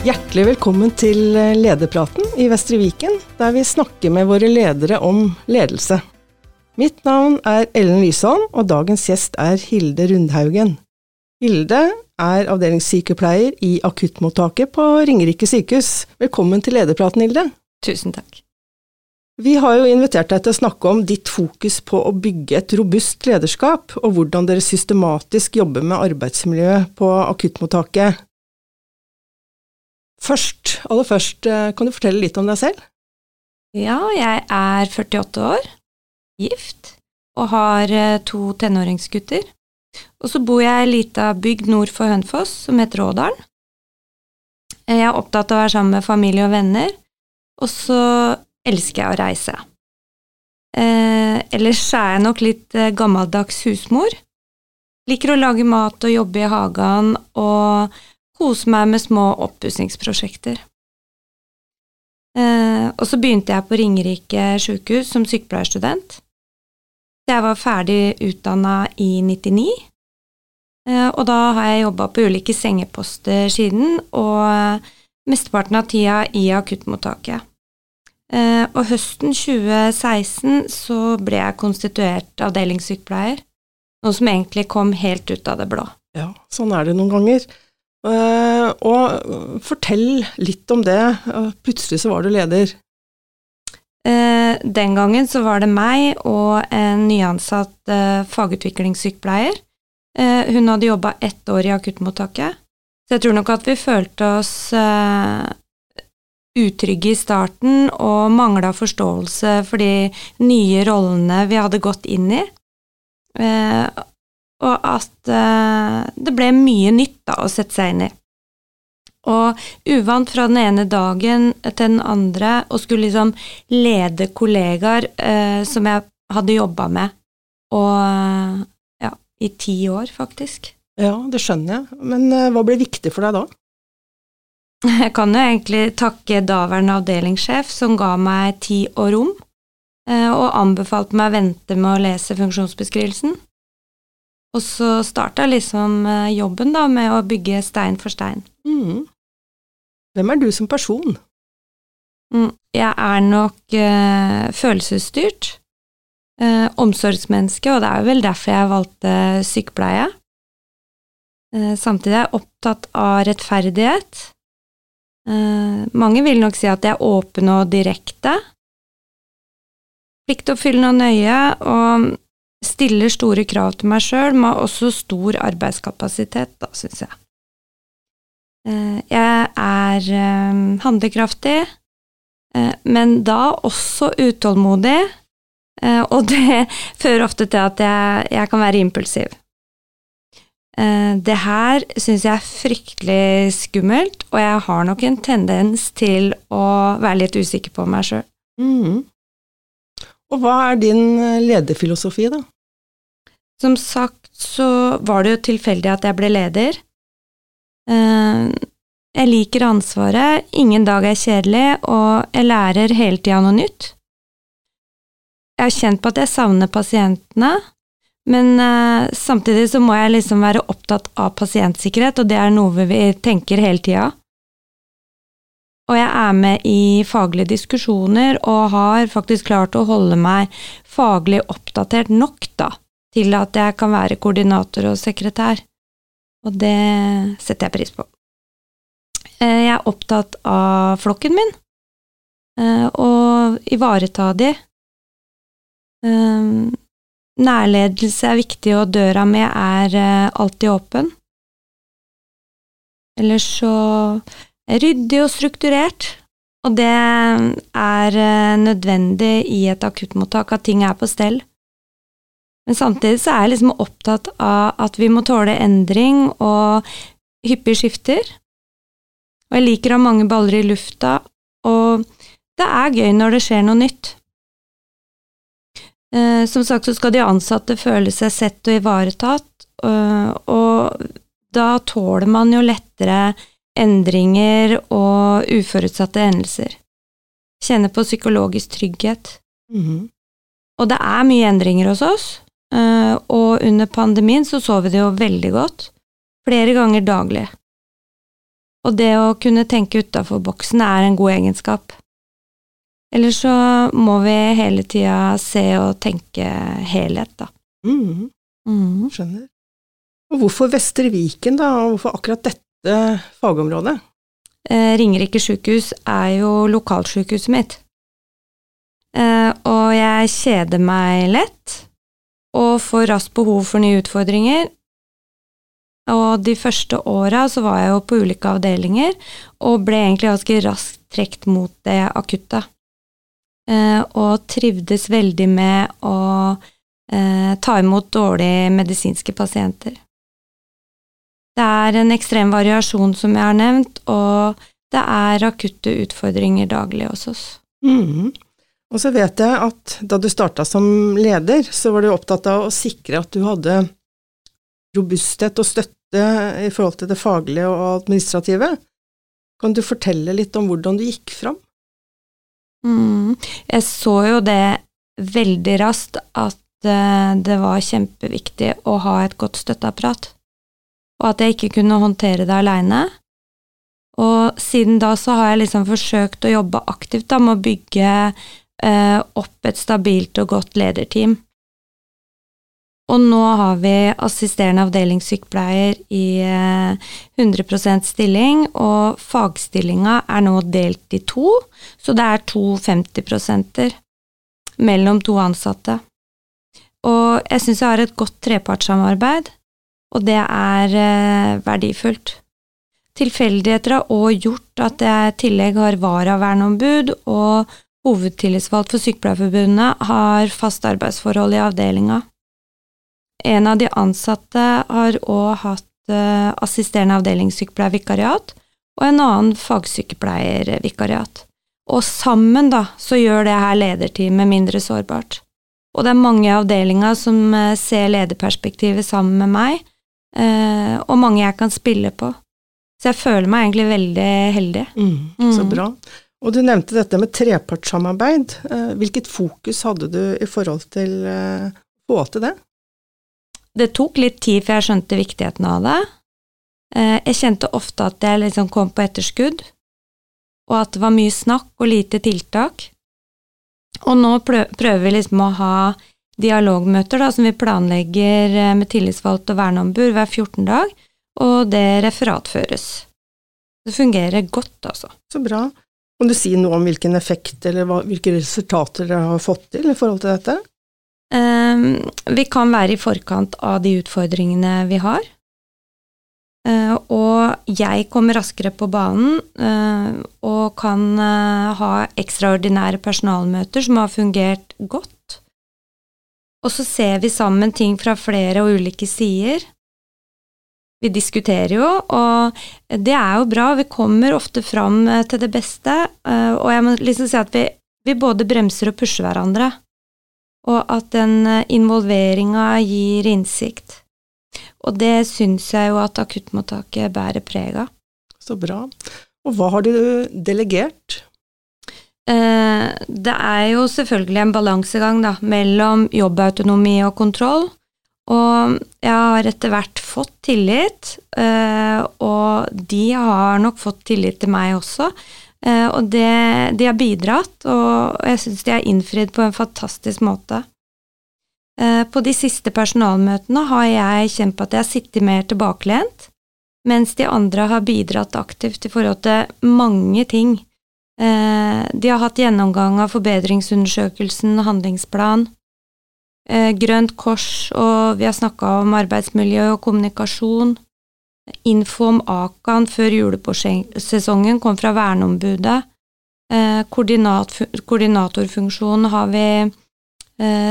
Hjertelig velkommen til Lederpraten i Vestre Viken, der vi snakker med våre ledere om ledelse. Mitt navn er Ellen Lysholm, og dagens gjest er Hilde Rundhaugen. Hilde er avdelingssykepleier i akuttmottaket på Ringerike sykehus. Velkommen til Lederpraten, Hilde. Tusen takk. Vi har jo invitert deg til å snakke om ditt fokus på å bygge et robust lederskap, og hvordan dere systematisk jobber med arbeidsmiljøet på akuttmottaket. Først, aller først, eh, kan du fortelle litt om deg selv? Ja, jeg er 48 år, gift, og har eh, to tenåringsgutter. Og så bor jeg i ei lita bygd nord for Hønfoss som heter Rådalen. Jeg er opptatt av å være sammen med familie og venner, og så elsker jeg å reise. Eh, ellers er jeg nok litt gammeldags husmor. Liker å lage mat og jobbe i hagen og kose meg med små oppussingsprosjekter. Eh, og så begynte jeg på Ringerike sykehus som sykepleierstudent. Jeg var ferdig utdanna i 99, eh, og da har jeg jobba på ulike sengeposter siden, og mesteparten av tida i akuttmottaket. Eh, og høsten 2016 så ble jeg konstituert avdelingssykepleier, noe som egentlig kom helt ut av det blå. Ja, sånn er det noen ganger. Uh, og fortell litt om det. Plutselig så var du leder. Uh, den gangen så var det meg og en nyansatt fagutviklingssykepleier. hun hadde jobba ett år i akuttmottaket, så jeg tror nok at vi følte oss utrygge i starten og mangla forståelse for de nye rollene vi hadde gått inn i og at uh, det ble mye nytt da, å sette seg inn i. Og uvant fra den ene dagen til den andre å skulle liksom lede kollegaer uh, som jeg hadde jobba med, og ja, i ti år, faktisk. Ja, det skjønner jeg, men uh, hva ble viktig for deg da? Jeg kan jo egentlig takke daværende avdelingssjef, som ga meg tid og rom, og anbefalte meg å vente med å lese funksjonsbeskrivelsen. Og så starta liksom eh, jobben da med å bygge stein for stein. Mm. Hvem er du som person? Mm, jeg er nok eh, følelsesstyrt. Eh, omsorgsmenneske, og det er vel derfor jeg valgte sykepleie. Eh, samtidig er jeg opptatt av rettferdighet. mange vil nok si at jeg er åpen og direkte. Pliktoppfyllende og nøye, og stiller store krav til meg sjøl, men også stor arbeidskapasitet, da, syns jeg. Eh, jeg er eh, handlekraftig, eh, men da også utålmodig, og det fører ofte til at jeg, jeg kan være impulsiv. Det her syns jeg er fryktelig skummelt, og jeg har nok en tendens til å være litt usikker på meg sjøl. Mm. Og hva er din lederfilosofi, da? Som sagt så var det jo tilfeldig at jeg ble leder. Eh, jeg liker ansvaret, ingen dag er kjedelig, og jeg lærer hele tida noe nytt. Jeg har kjent på at jeg savner pasientene, men uh, samtidig så må jeg liksom være opptatt av pasientsikkerhet, og det er noe vi tenker hele tida. Og jeg er med i faglige diskusjoner og har faktisk klart å holde meg faglig oppdatert nok, da, til at jeg kan være koordinator og sekretær, og det setter jeg pris på. Eh, jeg er opptatt av flokken min, eh, og ivareta de. Eh, nærledelse er viktig, og døra mi er alltid åpen. Ellers så ryddig og strukturert, og det er nødvendig i et akuttmottak at ting er på stell. Men samtidig så er jeg liksom opptatt av at vi må tåle endring og hyppige skifter. Og jeg liker å ha mange baller i lufta, og det er gøy når det skjer noe nytt. Eh, som sagt så skal de ansatte føle seg sett og ivaretatt, eh, og da tåler man jo lettere endringer og uforutsatte hendelser. Kjenne på psykologisk trygghet. Mm -hmm. Og det er mye endringer hos oss, Uh, og under pandemien så så vi det jo veldig godt. Flere ganger daglig. Og det å kunne tenke utafor boksen er en god egenskap. Eller så må vi hele tida se og tenke helhet, da. Mm, Mm. skjønner. Og hvorfor Vestre Viken, da, og hvorfor akkurat dette fagområdet? Eh, Ringerike sykehus er jo lokalsykehuset mitt. Eh, og jeg kjeder meg lett, og får raskt behov for nye utfordringer. Og de første åra så var jeg jo på ulike avdelinger, og ble egentlig ganske raskt trukket mot det akutte. Eh, og trivdes veldig med å eh, ta imot dårlige medisinske pasienter. Det er en ekstrem variasjon, som jeg har nevnt, og det er akutte utfordringer daglig hos oss. Mm. Og så vet jeg at da du starta som leder, så var du opptatt av å sikre at du hadde robusthet og støtte i forhold til det faglige og administrative. Kan du fortelle litt om hvordan du gikk fram? Mm. Jeg så jo det veldig raskt at eh, det var kjempeviktig å ha et godt støtteapparat, og at jeg ikke kunne håndtere det aleine. Og siden da så har jeg liksom forsøkt å jobbe aktivt da, med å bygge eh, opp et stabilt og godt lederteam. Og nå har vi assisterende avdelingssykepleier i eh, 100 stilling, og fagstillinga er nå delt i to, så det er to 50% mellom to ansatte. Og jeg syns jeg har et godt trepartssamarbeid, og det er eh, verdifullt. Tilfeldigheter har òg gjort at jeg i tillegg har varaverneombud, og hovedtillitsvalgt for Sykepleierforbundet har fast arbeidsforhold i avdelinga. En av de ansatte har òg hatt eh, assisterende avdelingssykepleiervikariat, og en annen fagsykepleiervikariat. Og sammen, da, så gjør det her lederteamet mindre sårbart. Og det er mange i avdelinga som eh, ser lederperspektivet sammen med meg, eh, og mange jeg kan spille på. Så jeg føler meg egentlig veldig heldig. Mm, Så Mm. bra. Og du nevnte dette med trepartssamarbeid. Eh, Hvilket fokus hadde du i forhold til å få til det? Det tok litt tid før jeg skjønte viktigheten av det. Eh, Jeg kjente ofte at jeg liksom kom på etterskudd, og at det var mye snakk og lite tiltak. Og nå prøver vi liksom å ha dialogmøter da, som vi planlegger eh, med tillitsvalgt og verneombud hver 14 dag, og det referatføres. Det fungerer godt, altså. Så bra. Kan du si noe om hvilken effekt eller hva, hvilke resultater dere har fått til i forhold til dette? Um, vi kan være i forkant av de utfordringene vi har. Uh, og jeg kommer raskere på banen uh, og kan uh, ha ekstraordinære personalmøter som har fungert godt. Og så ser vi sammen ting fra flere og ulike sider. Vi diskuterer jo, og det er jo bra. Vi kommer ofte fram eh, til det beste, eh, og jeg må liksom si at vi, vi både bremser og pusher hverandre og at den eh, involveringa gir innsikt. Og det syns jeg jo at akuttmottaket bærer preg av. Så bra. Og hva har du delegert? Eh, det er jo selvfølgelig en balansegang da, mellom jobbautonomi og kontroll. Og jeg har etter hvert fått tillit, eh, og de har nok fått tillit til meg også. Eh, og det, de har bidratt, og jeg syns de har innfridd på en fantastisk måte. På de siste personalmøtene har jeg kjent på at jeg har sittet mer tilbakelent, mens de andre har bidratt aktivt i forhold til mange ting. Eh, De har hatt gjennomgang av forbedringsundersøkelsen, handlingsplan, eh, Grønt kors, og vi har snakka om arbeidsmiljø og kommunikasjon. Info om Akan før julesesongen kom fra verneombudet. Eh, koordinat, koordinatorfunksjonen har vi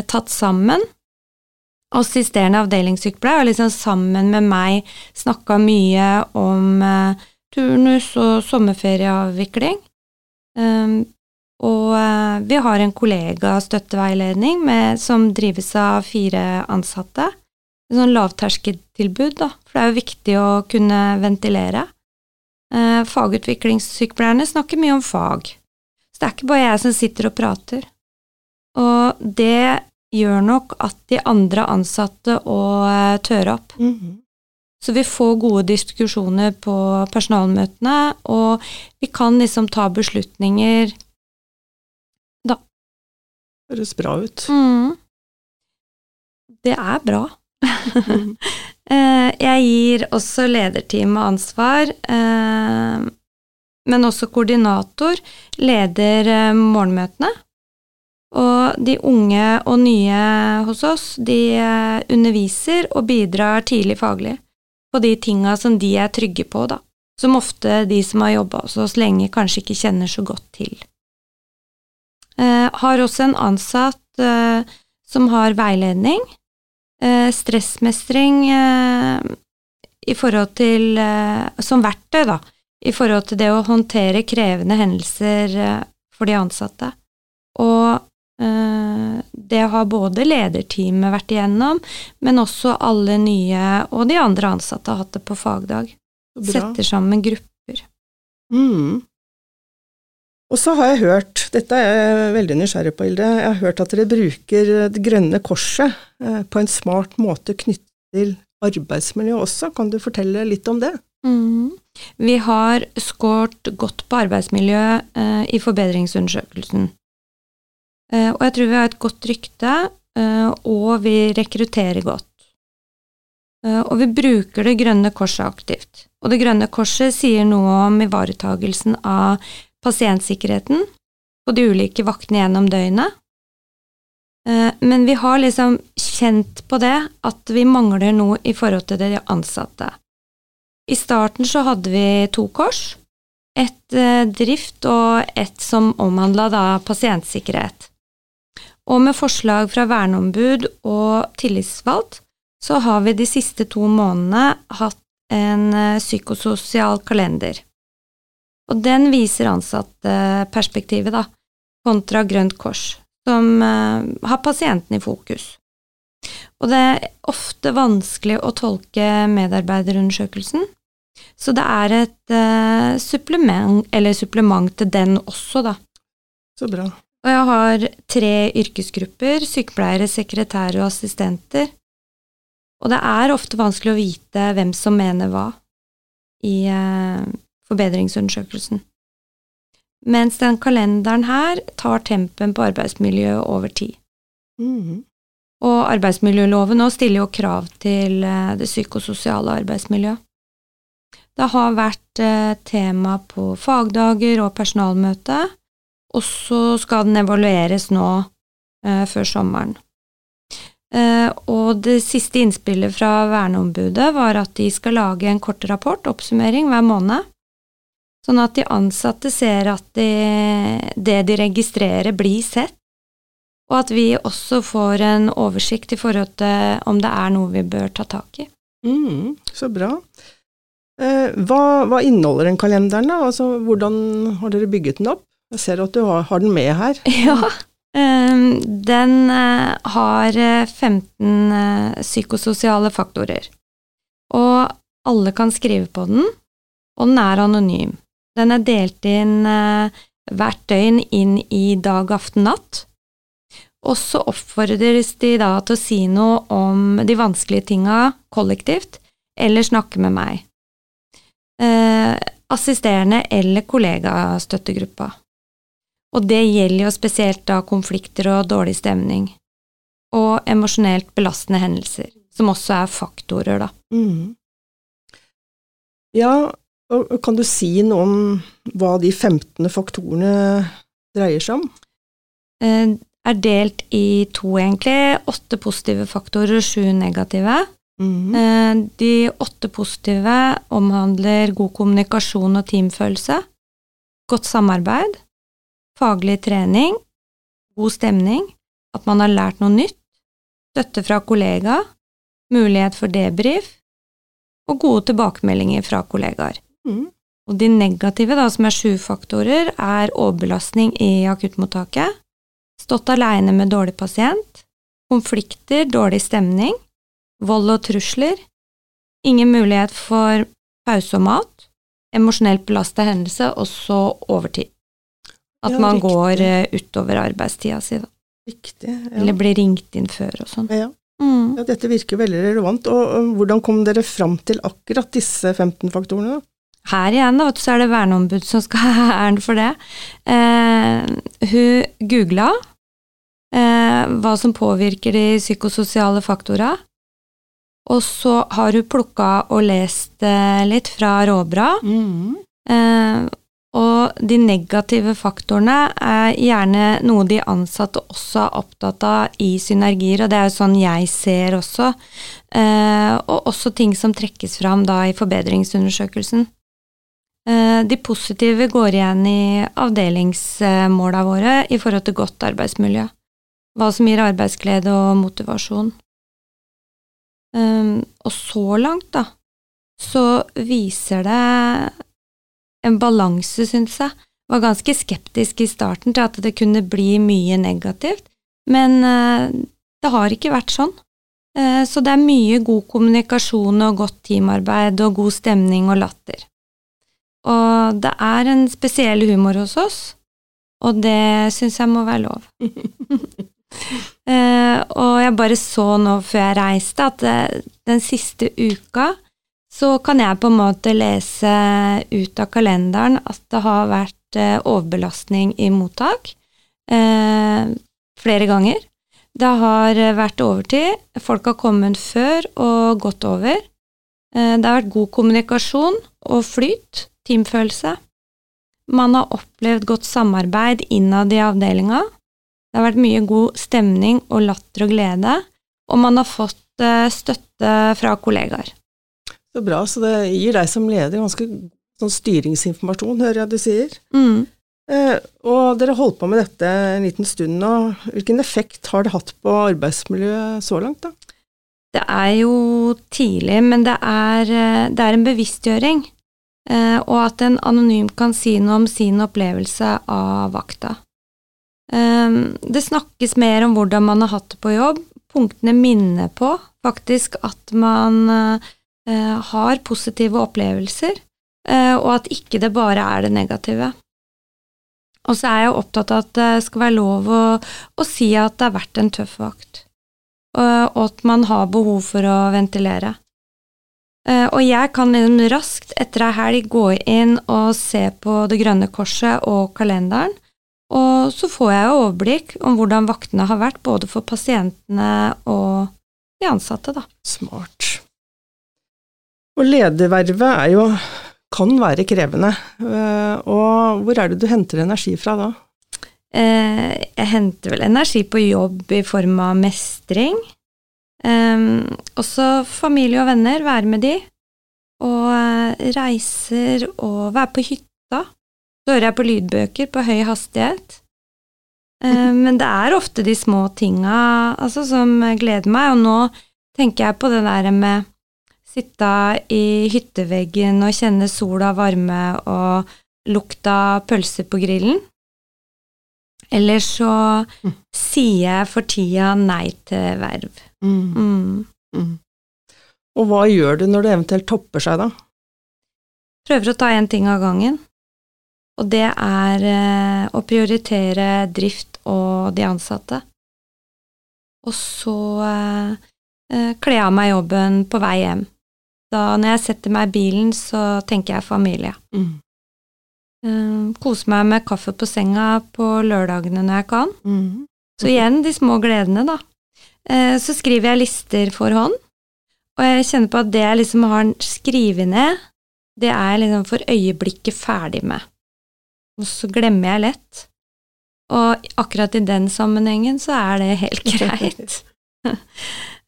tatt sammen. Assisterende avdelingssykepleier har liksom sammen med meg snakka mye om turnus og sommerferieavvikling. Um, og eh, vi har en kollegastøtteveiledning med, som drives av fire ansatte. Et sånn lavterskeltilbud, da, for det er jo viktig å kunne ventilere. Eh, fagutviklingssykepleierne snakker mye om fag, så det er ikke bare jeg som sitter og prater. Og det gjør nok at de andre ansatte òg tør opp. Mhm. Så vi får gode diskusjoner på personalmøtene, og vi kan liksom ta beslutninger da. Høres bra ut. Mm. Det er bra. Eh, jeg gir også lederteamet ansvar, eh, men også koordinator leder eh, morgenmøtene. Og de unge og nye hos oss, de underviser og bidrar tidlig faglig på de tinga som de er trygge på, da. Som ofte de som har jobba hos oss lenge, kanskje ikke kjenner så godt til. har også en ansatt som har veiledning eh, stressmestring eh, i forhold til eh, Som verktøy, da, i forhold til det å håndtere krevende hendelser eh, for de ansatte. Og eh, det har både lederteamet vært igjennom, men også alle nye og de andre ansatte har hatt det på fagdag. Bra. Setter sammen grupper. Mm. Og så har jeg hørt, dette er jeg veldig nysgjerrig på, Hilde, jeg har hørt at dere bruker det grønne korset eh, på en smart måte knyttet til arbeidsmiljø også. Kan du fortelle litt om det? Mm. Vi har skåret godt på arbeidsmiljø eh, i forbedringsundersøkelsen. Eh, og jeg tror vi har et godt rykte, eh, og vi rekrutterer godt. Eh, og vi bruker Det grønne korset aktivt. Og Det grønne korset sier noe om ivaretagelsen av pasientsikkerheten på de ulike vaktene gjennom døgnet. Men vi har liksom kjent på det at vi mangler noe i forhold til de ansatte. I starten så hadde vi to kors. Et drift og et som omhandla pasientsikkerhet. Og med forslag fra verneombud og tillitsvalgt så har vi de siste to månedene hatt en eh, psykososial kalender. Og den viser ansatteperspektivet, da, kontra Grønt Kors, som uh, har pasienten i fokus. Og det er ofte vanskelig å tolke medarbeiderundersøkelsen, så det er et uh, supplement, supplement til den også, da. Så bra. Og jeg har tre yrkesgrupper, sykepleiere, sekretærer og assistenter. Og det er ofte vanskelig å vite hvem som mener hva i, uh, forbedringsundersøkelsen. Mens den kalenderen her tar tempen på arbeidsmiljøet over tid. Mm. Og arbeidsmiljøloven nå stiller jo krav til eh, det psykososiale arbeidsmiljøet. Det har vært eh, tema på fagdager og personalmøte, og så skal den evalueres nå eh, før sommeren. Eh, og det siste innspillet fra verneombudet var at de skal lage en kort rapport, oppsummering, hver måned, Sånn at de ansatte ser at de, det de registrerer, blir sett, og at vi også får en oversikt i forhold til om det er noe vi bør ta tak i. Mm, så bra. Eh, hva, hva, inneholder den kalenderen, da? Altså, hvordan har dere bygget den opp? Jeg ser at du har, har den med her. Ja, Um, den uh, har 15 uh, psykososiale faktorer. Og alle kan skrive på den, og den er anonym. Den er delt inn uh, hvert døgn inn i dag, aften, natt. Og så oppfordres de da til å si noe om de vanskelige tinga kollektivt, eller snakke med meg. Eh, assisterende eller kollegastøttegruppa. Og det gjelder jo spesielt da konflikter og dårlig stemning. Og emosjonelt belastende hendelser, som også er faktorer, da. Mm. Ja, kan du si noe om hva de 15 faktorene dreier seg om? Eh, er delt i to, egentlig. Åtte positive faktorer og sju negative. Mm. De åtte positive omhandler god kommunikasjon og teamfølelse, godt samarbeid, faglig trening, god stemning, at man har lært noe nytt, støtte fra kollega, mulighet for debrief og gode tilbakemeldinger fra kollegaer. Mm. Og de negative, da, som er sju faktorer, er overbelastning i akuttmottaket, stått aleine med dårlig pasient, konflikter, dårlig stemning, vold og trusler, ingen mulighet for pause og mat, emosjonelt belasta hendelse, og så overtid. At ja, man riktig. går uh, utover arbeidstida si, da. Riktig, ja. Eller blir ringt inn før og sånn. Ja. Mm. Ja, dette virker veldig relevant. Og, hvordan kom dere fram til akkurat disse 15 faktorene? da? Her igjen da, så er det verneombud som skal ha æren for det. Eh, hun googla eh, hva som påvirker de psykososiale faktorene. Og så har hun plukka og lest eh, litt fra Råbra. Eh, og de negative faktorene er gjerne noe de ansatte også er opptatt av i synergier, og det er jo sånn jeg ser også. Eh, og også ting som trekkes fram da i forbedringsundersøkelsen. Eh, de positive går igjen i avdelingsmåla våre i forhold til godt arbeidsmiljø. Hva som gir arbeidsglede og motivasjon. Eh, og så langt, da, så viser det en balanse, syns jeg. Var ganske skeptisk i starten til at det kunne bli mye negativt, men eh, det har ikke vært sånn. Eh, så det er mye god kommunikasjon og godt teamarbeid og god stemning og latter. Og det er en spesiell humor hos oss, og det syns jeg må være lov. Eh, og jeg bare så nå før jeg reiste, at den siste uka så kan jeg på en måte lese ut av kalenderen at det har vært eh, overbelastning i mottak eh, flere ganger. Det har vært overtid, folk har kommet før og gått over. Eh, det har vært god kommunikasjon og flyt, teamfølelse. Man har opplevd godt samarbeid innad i avdelinga. Det har vært mye god stemning og latter og glede, og man har fått eh, støtte fra kollegaer. Så bra, så det gir deg som leder ganske sånn styringsinformasjon, hører jeg du sier. Mm. Eh, og dere holdt på med dette en liten stund nå. Hvilken effekt har det hatt på arbeidsmiljøet så langt, da? Det er jo tidlig, men det er, eh, det er en bevisstgjøring. Eh, og at en anonym kan si noe om sin opplevelse av vakta. Eh, det snakkes mer om hvordan man har hatt det på jobb. Punktene minner på faktisk at man Eh, har positive opplevelser, eh, og at ikke det bare er det negative. Og så er jeg opptatt av at det skal være lov å, å si at det har vært en tøff vakt, og, og at man har behov for å ventilere. Eh, og jeg kan liksom raskt etter ei helg gå inn og se på Det grønne korset og kalenderen, og så får jeg overblikk om hvordan vaktene har vært, både for pasientene og de ansatte, da. Smart. Og ledervervet er jo kan være krevende. Eh, og hvor er det du henter energi fra da? Eh, jeg henter vel energi på jobb i form av mestring. Um, også familie og venner, være med de. Og uh, reiser og være på hytta. Så hører jeg på lydbøker på høy hastighet. Uh, men det er ofte de små tinga altså, som gleder meg, og nå tenker jeg på det der med Sitte i hytteveggen og kjenne sola varme og lukta pølser på grillen. Eller så mm. sier jeg for tida nei til verv. Mm. Mm. mm. Og hva gjør du når det eventuelt topper seg, da? Prøver å ta én ting av gangen. Og det er eh, å prioritere drift og de ansatte. Og så eh, eh kle av meg jobben på vei hjem. Da når jeg setter meg i bilen, så tenker jeg familie. Mm. Uh, Kose meg med kaffe på senga på lørdagene når jeg kan. Mm. Så igjen de små gledene, da. Uh, så skriver jeg lister for hånd, og jeg kjenner på at det jeg liksom har skrevet ned, det er jeg liksom for øyeblikket ferdig med. Og så glemmer jeg lett. Og akkurat i den sammenhengen så er det helt greit.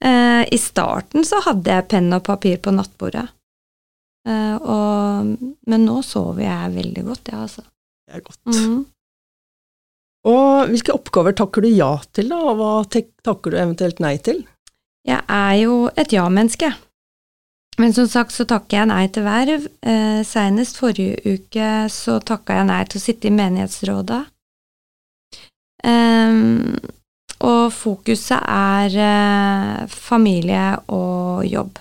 Eh, I starten så hadde jeg penn og papir på nattbordet, eh, og, men nå sover jeg veldig godt, ja, altså. Det er godt. Mm. Og hvilke oppgaver takker du ja til, da, og hva takker du eventuelt nei til? Jeg er jo et ja-menneske. Men som sagt så takker jeg nei til verv. Eh, Senest forrige uke så takka jeg nei til å sitte i menighetsrådet. Um, og fokuset er eh, familie og jobb.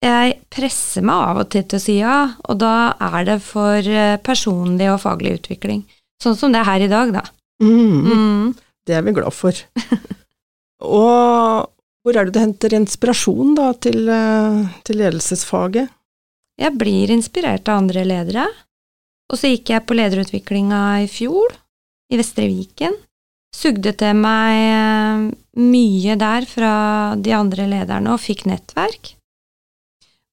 Jeg presser meg av og til til å si ja, og da er det for eh, personlig og faglig utvikling. Sånn som det er her i dag, da. Mm. Mm. Det er vi glad for. og Hvor er det du henter inspirasjon da, til, eh, til ledelsesfaget? Jeg blir inspirert av andre ledere. Og så gikk jeg på lederutviklinga i fjor, i Vestre Viken. Sugde til meg eh, mye der fra de andre lederne og fikk nettverk.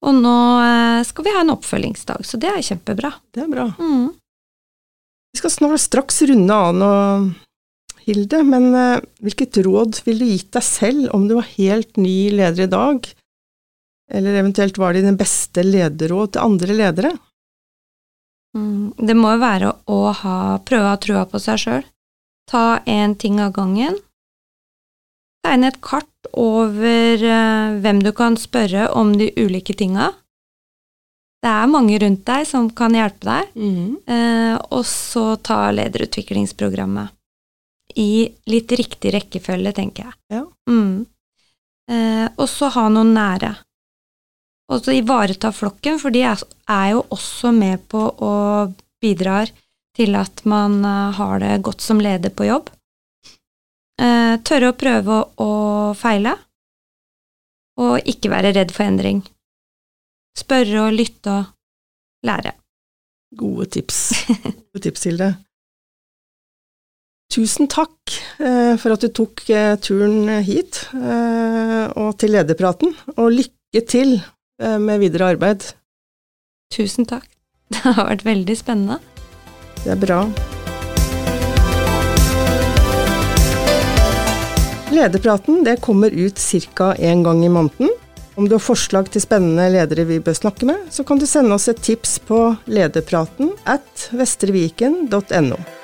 Og nå eh, skal vi ha en oppfølgingsdag, så det er kjempebra. Det er bra. Mm. Vi skal snart straks runde av nå, Hilde, men eh, hvilket råd ville du gitt deg selv om du var helt ny leder i dag, eller eventuelt var det den beste lederråd til andre ledere? Mm. Det må jo være å ha, prøve å ha trua på seg sjøl. Ta én ting av gangen. Tegne et kart over eh, hvem du kan spørre om de ulike tinga. Det er mange rundt deg som kan hjelpe deg. Mm. og så ta lederutviklingsprogrammet. I litt riktig rekkefølge, tenker jeg. Ja. Mm. Eh, og så ha noen nære. Og så ivareta flokken, for de er, er jo også med på å bidrar til at man eh, har det godt som leder på jobb. Eh, tørre å prøve å, feile, og ikke være redd for endring. Spørre og lytte og lære. Gode tips. Gode tips, Hilde. Tusen takk eh, for at du tok turen hit og til lederpraten, og lykke til med videre arbeid. Tusen takk. Det har vært veldig spennende. Det er bra. Lederpraten det kommer ut ca. én gang i måneden. Om du har forslag til spennende ledere vi bør snakke med, så kan du sende oss et tips på lederpraten at vestreviken.no.